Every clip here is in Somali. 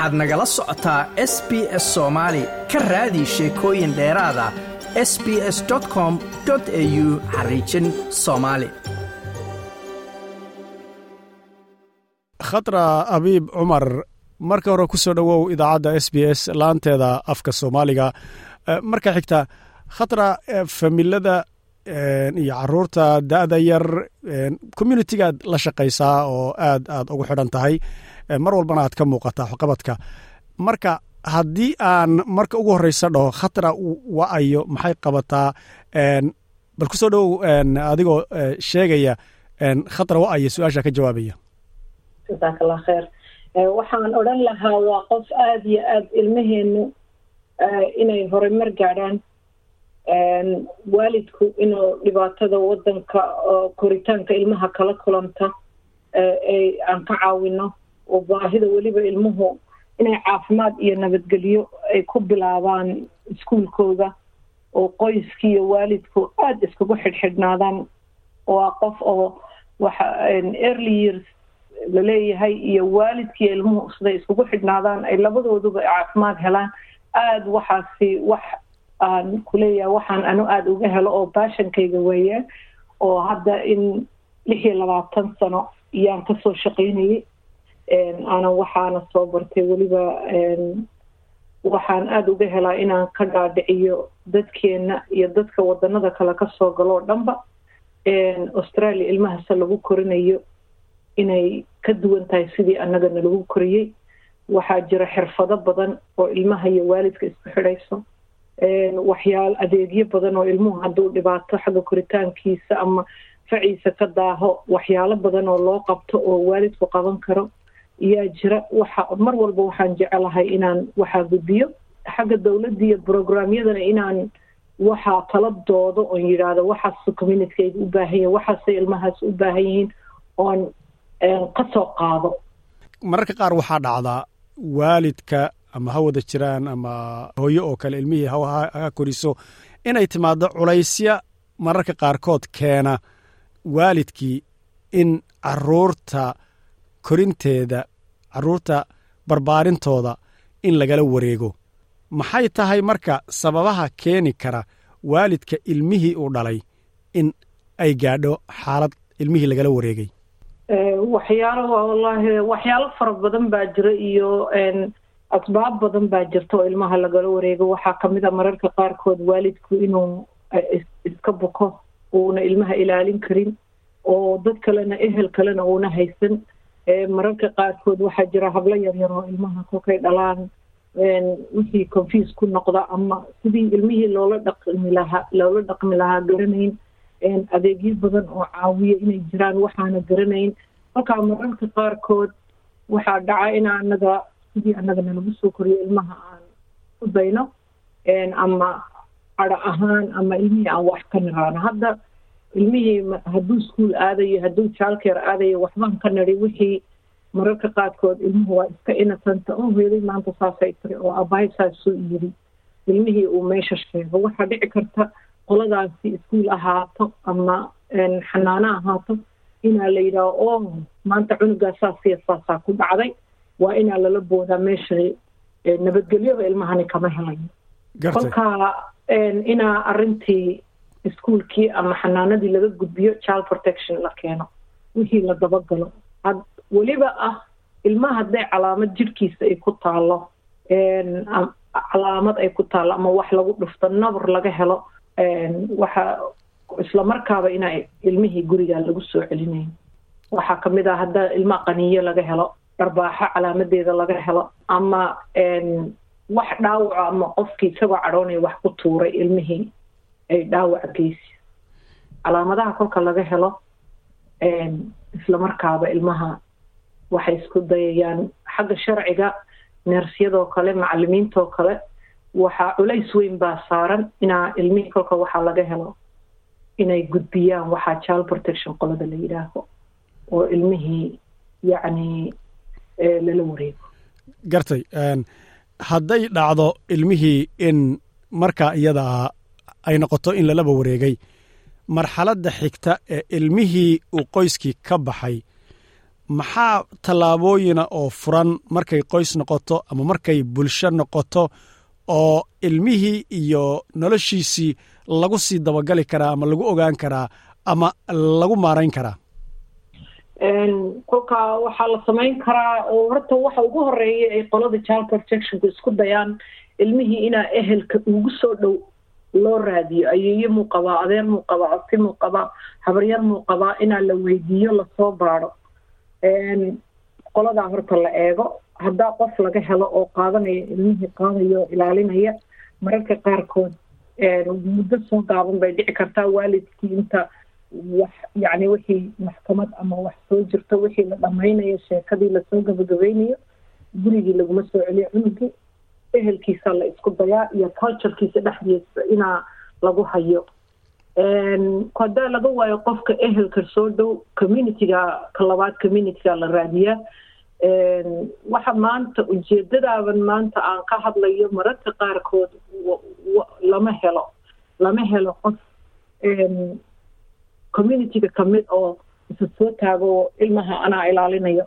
waxaad nagala socotaa s b s soomaali ka raadi sheekooyin dheeraada s b s com au xariijin soomaali khatra abiib cumar marka hore ku soo dhowow idaacadda s b s laanteeda afka soomaaliga. Marka xigta khatra familada iyo carruurta da'da yar communitigaad la shaqaysaa oo aad aad ugu xidhan tahay mar walbana aad ka muuqataa waxqabadka marka haddii aan marka ugu horreysa dhaho khatra wa'ayo maxay qabataa? Bal ku soo dhowow adigoo sheegaya khatra wa'ayo su'aasha ka jawaabaya. Jasaak allah kheer waxaan odran lahaa waa qof aada iyo aada ilmaheenu inay horumar gaadhaan waalidku inuu dhibaatada wadanka koritaanka ilmaha kala kulanta aan ka caawino oo baahida weliba ilmuhu inay caafimaad iyo nabadgelyo ay ku bilaabaan iskuulkooda oo qoyskii iyo waalidku aada iskugu xidhxidhnaadaan waa qof oo early years la leeyahay iyo waalidkiiyo ilmuhu siday iskugu xidhnaadaan ay labadooduba caafimaad helaan aada waxaasi wax aan kuleeyahay waxaan anu aada uga helo oo baashankayga weeye oo hadda in lix iyo labaatan sano iyaan ka soo shaqaynayay. Ana waxaana soo bartay weliba waxaan aada uga helaa inaan ka dhaadhiciyo dadkeena iyo dadka wadanada kale ka soo galo dhanba. Australia ilmahase lagu korinayo inay ka duwan tahay sidii annagana lagu koriyey waxaa jira xirfado badan oo ilmaha iyo waalidka isku xidhayso waxyaal adeegyo badan oo ilmuhu hadduu dhibaato xagga koritaankiisa ama faciisa ka daaho waxyaalo badan oo loo qabto oo waalidku qaban karo yaa jira. Waxa mar walba waxaan jecelahay inaan waxaa gudbiyo xagga dowladda iyo brograamyadana inaan waxaa kala doodo oon yidhaahdo waxaas communitykayga u baahan yahin waxaasay ilmahaas u baahan yihiin oon ka soo qaado. Mararka qaar waxaa dhacdaa waalidka ama ha wada jiraan ama hooyo oo kale ilmihii ha koriso. Inay timaado culaysya mararka qaarkood keena waalidkii in carruurta korinteeda carruurta barbaarintooda in lagala wareego. Maxay tahay marka sababaha keeni kara waalidka ilmihii uu dhalay in ay gaadho xaalad ilmihii lagala wareegay? Waxyaalo wallaahi waxyaalo fara badan baa jira iyo asbaab badan baa jirta oo ilmaha lagala wareego. Waxaa ka mid a mararka qaarkood waalidku inuu iska buko uuna ilmaha ilaalin karin oo dad kalena ehel kalena uuna haysan. Mararka qaarkood waxaa jira hablo yaryar oo ilmaha kolkay dhalaan. Wixii confuse ku noqda ama sidii ilmihii loola dhaqmi lahaa loola dhaqmi lahaa garanayn. Adeegyo badan oo caawiya inay jiraan waxaana garanayn. Halkaa mararka qaarkood waxaa dhaca in anaga sidii annagana lagu soo koriyo ilmaha aan ku dayno ama cadho ahaan ama ilmihii aan wax ka niraano hadda. Ilmihii hadduu ischool aadayo hadduu jaalkeer aadayo waxbaan ka niri wixii mararka qaarkood ilmuhu waa iska innocenta oo hooyaday maanta saasay tiri oo abahay saasuu yiri ilmihii uu meesha sheego waxaa dhici karta qoladaasi iskuol ahaato ama xanaano ahaato inaa la yidhaaho o maanta cunugaa saasiya saasaa ku dhacday waa inaa lala boodaa meesha nabadgelyoba ilmahani kama helayo kolkaa inaa arintii iskuolkii ama xanaanadii laga gudbiyo child protection la keeno wixii la dabagalo. Weliba ah ilmaha hadday calaamad jirhkiisa ay ku taalo calaamad ay ku taalo ama wax lagu dhufto nabar laga helo waxa islamarkaaba inaa ilmihii gurigaa lagu soo celinayn. Waxaa ka mid ah hadda ilmaha qaniyo laga helo dharbaaxo calaamadeeda laga helo ama wax dhaawaco ama qofkii isagoo cadhoonaya wax ku tuuray ilmihii ay dhaawaca geysi. Calaamadaha kolka laga helo islamarkaaba ilmaha waxay isku dayayaan. Xagga sharciga neersyadoo kale macalimiintoo kale waxaa culays weyn baa saaran inaa ilmihii kolka waxaa laga helo inay gudbiyaan. Waxaa child protection qolada la yidhaaho oo ilmihii yacni lala wareego. Gartay hadday dhacdo ilmihii in markaa iyada ay noqoto in lalaba wareegay marxaladda xigta ee ilmihii uu qoyskii ka baxay maxaa tallaabooyina oo furan markay qoys noqoto ama markay bulsho noqoto oo ilmihii iyo noloshiisii lagu sii dabagali karaa ama lagu ogaan karaa ama lagu maarayn karaa kolkaa waxaa la samayn karaa oo horta waxa ugu horreeya ay qolada child protectionku isku dayaan ilmihii inaa ehelka ugu soo dhow loo raadiyo ayeeye muu qabaa adeer muu qabaa abti muu qabaa habaryar muu qabaa inaa la weydiiyo la soo baadho. Qoladaa horta la eego. Haddaa qof laga helo oo qaadanaya ilmihii qaadayo ilaalinaya mararka qaarkood muddo soo gaaban bay dhici kartaa waalidkii inta wax yacni wixii maxkamad ama wax soo jirto wixii la dhammaynayo sheekadii la soo gabagabaynayo gurigii laguma soo celiyo cunugii ehelkiisa la isku dayaa iyo culturekiisa dhexdiisa inaa lagu hayo. Haddaa laga waayo qofka ehelka soo dhow communityga ka labaad la raadiyaa waxa maanta ujeedadaaban maanta aan ka hadlayo mararka qaarkood lama helo lama helo qof communityga ka mid oo isa soo taago ilmaha anaa ilaalinayo.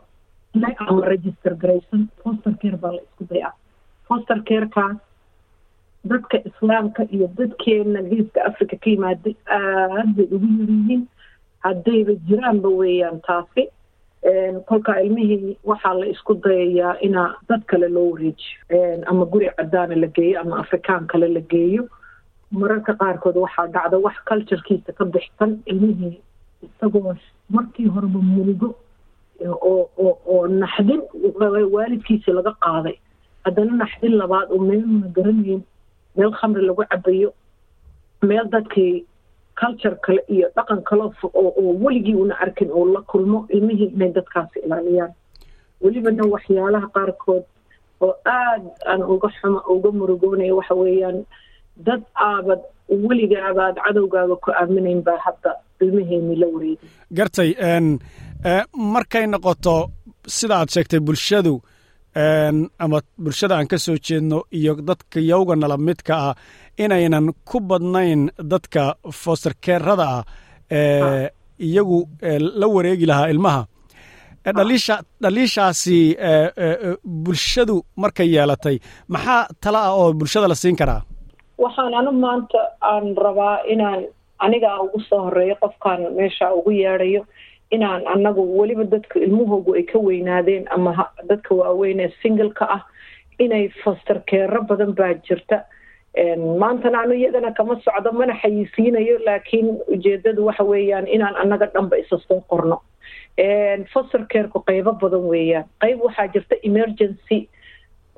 Ama register garaysan foster care baa la isku dayaa. Foster carekaas dadka islaamka iyo dadkeena geeska africa ka yimaaday aad bay ugu yaryihiin haddayba jiraanba weeyaan taasi. Kolkaa ilmihii waxaa la isku dayayaa inaa dad kale loo wareejiyo. Ama guri cadaana la geeyo ama afrikaan kale la geeyo mararka qaarkood waxaa dhacda wax culturekiisa ka bixsan ilmihii isagoo markii horeba muligo oo naxdin waalidkiisi laga qaaday. Haddana naxdin labaad oo meeluna garanayn meel khamri lagu cabayo meel dadkii culture kale iyo dhaqan kale oo weligii una arkin oo la kulmo ilmihii inay dadkaasi ilaaliyaan. Welibana waxyaalaha qaarkood oo aad aan uga xuma uga murugoonaya waxa weeyaan dad aabad weligaabaad cadowgaaga ku aaminayn baa hadda ilmaheeni la wareegay gartay markay noqoto sida aad sheegtay bulshadu ama bulshada aan ka soo jeedno iyo dadka yowga nala midka ah inaynan ku badnayn dadka fosterkerada ah ee iyagu la wareegi lahaa ilmaha. Dhaliisha dhaliishaasi bulshadu markay yeelatay maxaa tala ah oo bulshada la siin karaa waxaan anu maanta aan rabaa inaan anigaa ugu soo horeeyo qofkaan meesha ugu yeedhayo inaan anagu weliba dadka ilmahoogu ay ka weynaadeen ama dadka waaweyn ee singleka ah inay foster keero badan baa jirta. Maantana anu iyadana kama socdo mana xayisiinayo laakiin ujeedadu waxa weeyaan inaan annaga dhanba isa soo qorno. Foster careku qaybo badan weeyaan. Qayb waxaa jirta emergency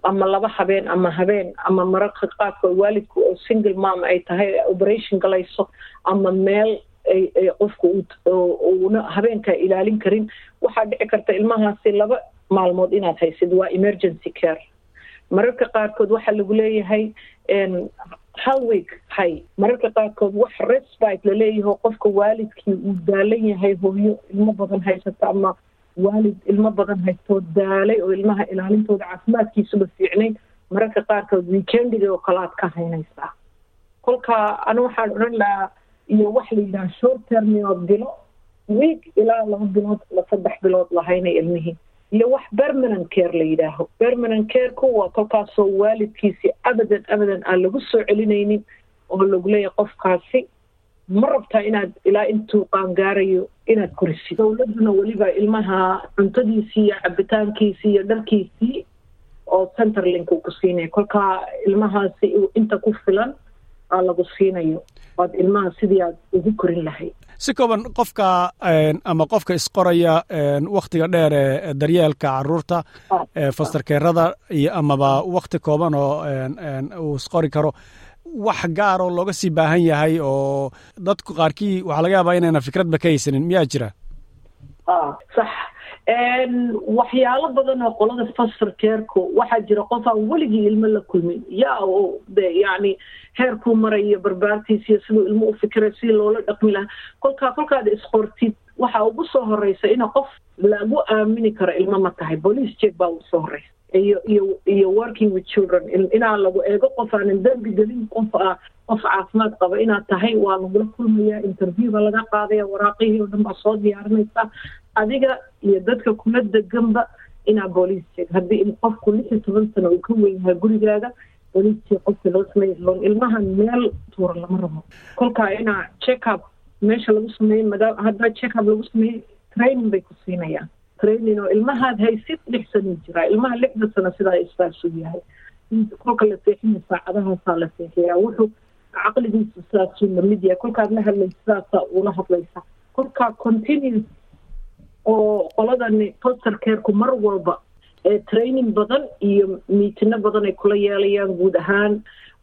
ama laba habeen ama habeen ama mararka qaadkood waalidku oo single mom ay tahay operation galayso ama meel qofku uuna habeenkaa ilaalin karin waxaa dhici karta ilmahaasi laba maalmood inaad haysid waa emergency care. Mararka qaarkood waxaa lagu leeyahay hal week hay. Mararka qaarkood wax respite laleeyaho qofka waalidkii uu daalan yahay hooyo ilmo badan haysata ama waalid ilmo badan haystoo daalay oo ilmaha ilaalintooda caafimaadkiisuba fiicnayn mararka qaarkood weekendiga oo kale aad ka haynaysaa kolkaa anu waxaan odhan lahaa iyo wax la yidhaha short terminood bilo week ilaa laba bilood la saddex bilood lahaynay ilmihii. Iyo wax permanent care la yidhaaho. Permanent careku waa kolkaasoo waalidkiisi abadan abadan aan lagu soo celinaynin oo lagu leeyahay qofkaasi. Ma rabtaa inaad ilaa intuu qaangaarayo inaad korisid dowladuna weliba ilmaha cuntadiisii iyo cabitaankiisii iyo dharkiisii oo centerlink uu ku siinaya kolkaa ilmahaasi inta ku filan aa lagu siinayo. Waad ilmaha sidii aad ugu korin lahayd. Si kooban qofka ama qofka isqoraya wakhtiga dheer ee daryeelka carruurta fosterkeerada iyo amaba wakhti kooban oo uu isqori karo wax gaaroo looga sii baahan yahay oo dadku qaarkii waxaa laga yaabaa inayna fikradba ka haysanin miyaa jira? Sax. Waxyaalo badan oo qolada foster careku waxaa jira qof aan weligii ilmo la kulmin. Yaa oo de yacni heerkuu marayo barbaartiis iyo siduu ilmo u fikiray si loola dhaqmi lahaa. Kolkaa kolkaad isqortid. Waxaa ugu soo horeysa ina qof lagu aamini karo ilmo ma tahay. Police check baa ugu soo horeysa iyo iyo iyo working with children. Inaa lagu eego qof aanan dembi gelin qof ah qof caafimaad qaba. Inaad tahay waa lagula kulmaya interview baa laga qaadaya waraaqihii oo dhan baa soo diyaarinaysa. Adiga iyo dadka kula deganba inaa booliis sheeg haddii qofku lix iyo toban sano uu ka weyn yahay gurigaaga booliis sheeg qofka loo sameeya ilmaha meel tuura lama rabo. Kolkaa inaa check up meesha lagu sameeyo madaa haddaa check lagu sameeyo training bay ku siinayaan training oo ilmahaad haysid lix sano jiraa ilmaha lixda sano sidaa isbaasu yahay kolka la seexinay saacadahaasaa la seexiyaa wuxuu caqligiisu sidaasuu la mid yahay kolkaad la hadlaysa sidaasaa uula hadlaysa. Kolkaa continuous oo qoladani poster careku mar walba training badan iyo miitino badan ay kula yeelayaan guud ahaan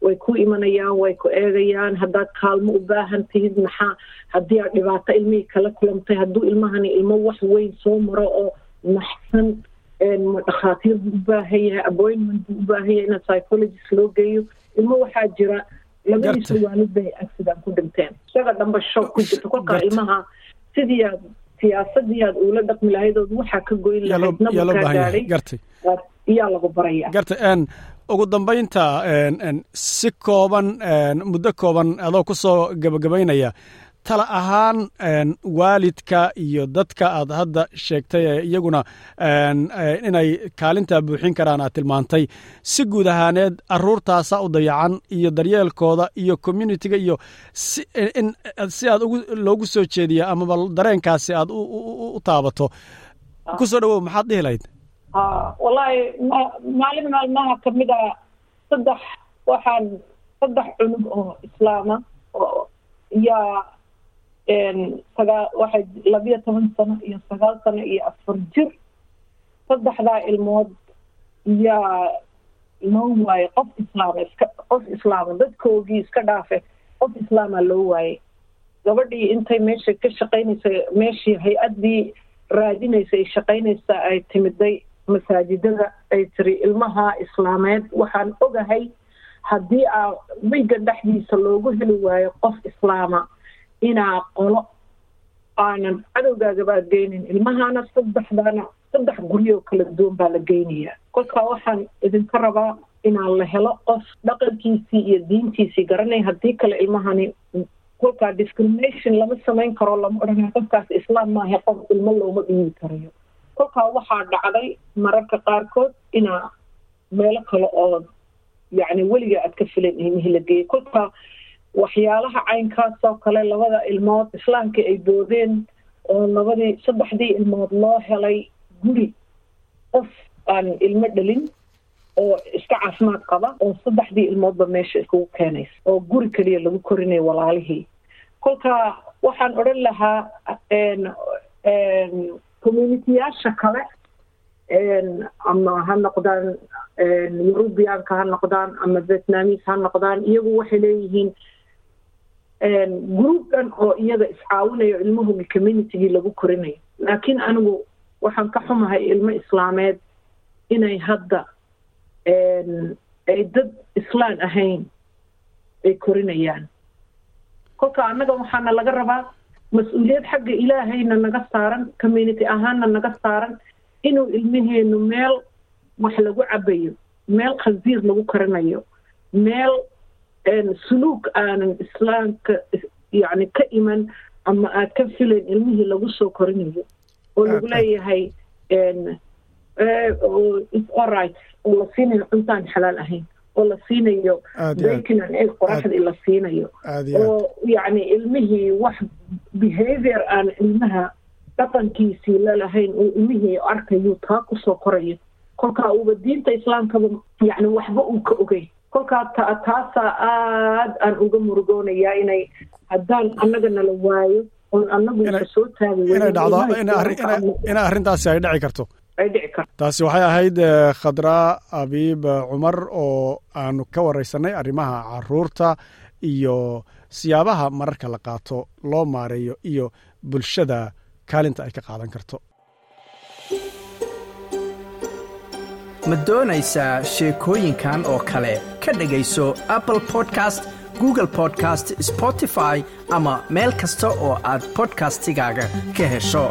way ku imanayaan way ku eegayaan haddaad kaalmo u baahan tihid maxaa haddii aad dhibaato ilmihii kala kulantay hadduu ilmahani ilmo wax weyn soo maro oo naxsan dhakhaatiir buu u baahan yahay appointment buu u baahan yahay in psychologist loo geeyo ilmo waxaa jira labadiisa waalid bay accident ku dhinteen isaga dhamba shoog ku jirta kolkaa ilmaha sidii aad siyaasadii aad uula dhaqmi lahayd ood waxaa ka goyn lahayd nabakaa gaadhay iyaa lagu baraya gartay ugu dambaynta si kooban muddo kooban adoo ku soo gebagabaynaya tala ahaan waalidka iyo dadka aad hadda sheegtay ee iyaguna inay kaalintaa buuxin karaan aad tilmaantay. Si guud ahaaneed aruurtaasa u dayacan iyo daryeelkooda iyo communitiga iyo si aad loogu soo jeediya amaba dareenkaasi aad u taabato. Ku soo dhawow maxaad dhihi lahayd wallaahi maalin maalmaha ka mid a saddex waxaan saddex cunug oo islaama oo yaa sagaa waxay labiyo toban sano iyo sagaal sano iyo afar jir. Saddexdaa ilmood yaa loo waayay qof islaama iska qof islaama dadkoogii iska dhaafe qof islaama loo waayay gabadhii intay meesha ka shaqaynaysa meeshii hay'addii raadinaysa ay shaqaynaysa ay timiday masaajidada ay tiri ilmaha islaameed waxaan ogahay haddii aa wiga dhexdiisa loogu heli waayo qof islaama inaa qolo aanan cadowgaagaba geynin ilmahaana saddexdaana saddex guryo kala duwan baa la geynayaa. Kolkaa waxaan idinka rabaa inaan la helo qof dhaqankiisii iyo diintiisii garanay haddii kale ilmahani kolkaa discrimination lama samayn karo lama odhanay qofkaas islaam maaha qof ilmo looma dhiibi karayo kolkaa waxaa dhacday mararka qaarkood inaa meelo kale oo yacni weliga aad ka filan ilmihii la geeyay kolkaa waxyaalaha caynkaas oo kale labada ilmood islaamkii ay doodeen oo labadii saddexdii ilmood loo helay guri qof aan ilmo dhalin oo iska caafimaad qaba oo saddexdii ilmoodba meesha iskugu keenaysa oo guri keliya lagu korinayo walaalihii. Kolkaa waxaan odhan lahaa communitiyaasha kale ama ha noqdaan yurubiyaanka ha noqdaan ama vietnamis ha noqdaan iyagu waxay leeyihiin groupdan oo iyaga iscaawinayo ilmahoogi communitygii lagu korinayo. Laakiin anigu waxaan ka xumahay ilmo islaameed inay hadda ay dad islaan ahayn ay korinayaan. Kolka annaga waxaana laga rabaa mas'uuliyad xagga ilaahayna naga saaran community ahaanna naga saaran inuu ilmaheenu meel wax lagu cabayo meel khasiir lagu karinayo meel suluuk aanan islaamka yacni ka iman ama aad ka filayn ilmihii lagu soo korinayo oo lagu leeyahay oright oo la siinayo cuntaan xalaal ahayn oo la siinayo bacon egg qoraxdii la siinayo. oo yacni ilmihii wax behavior aan ilmaha dhaqankiisii lalahayn uu ilmihii arkayuu taa ku soo korayo kolkaa uuba diinta islaamkaba yacni waxba uu ka ogey kolkaa ta taasaa aad aan uga murugoonayaa inay haddaan annaga nala waayo oon annagu soo taagi inay dhacdo in arrintaasi ay dhici karto taasi waxay ahayd khadraa abiib cumar oo aanu ka wareysanay arrimaha carruurta iyo siyaabaha mararka la qaato loo maareeyo iyo bulshada kaalinta ay ka qaadan karto. Ma doonaysaa sheekooyinkan oo kale? Ka dhegayso apple podcast google podcast spotify ama meel kasta oo aad bodkastigaaga ka hesho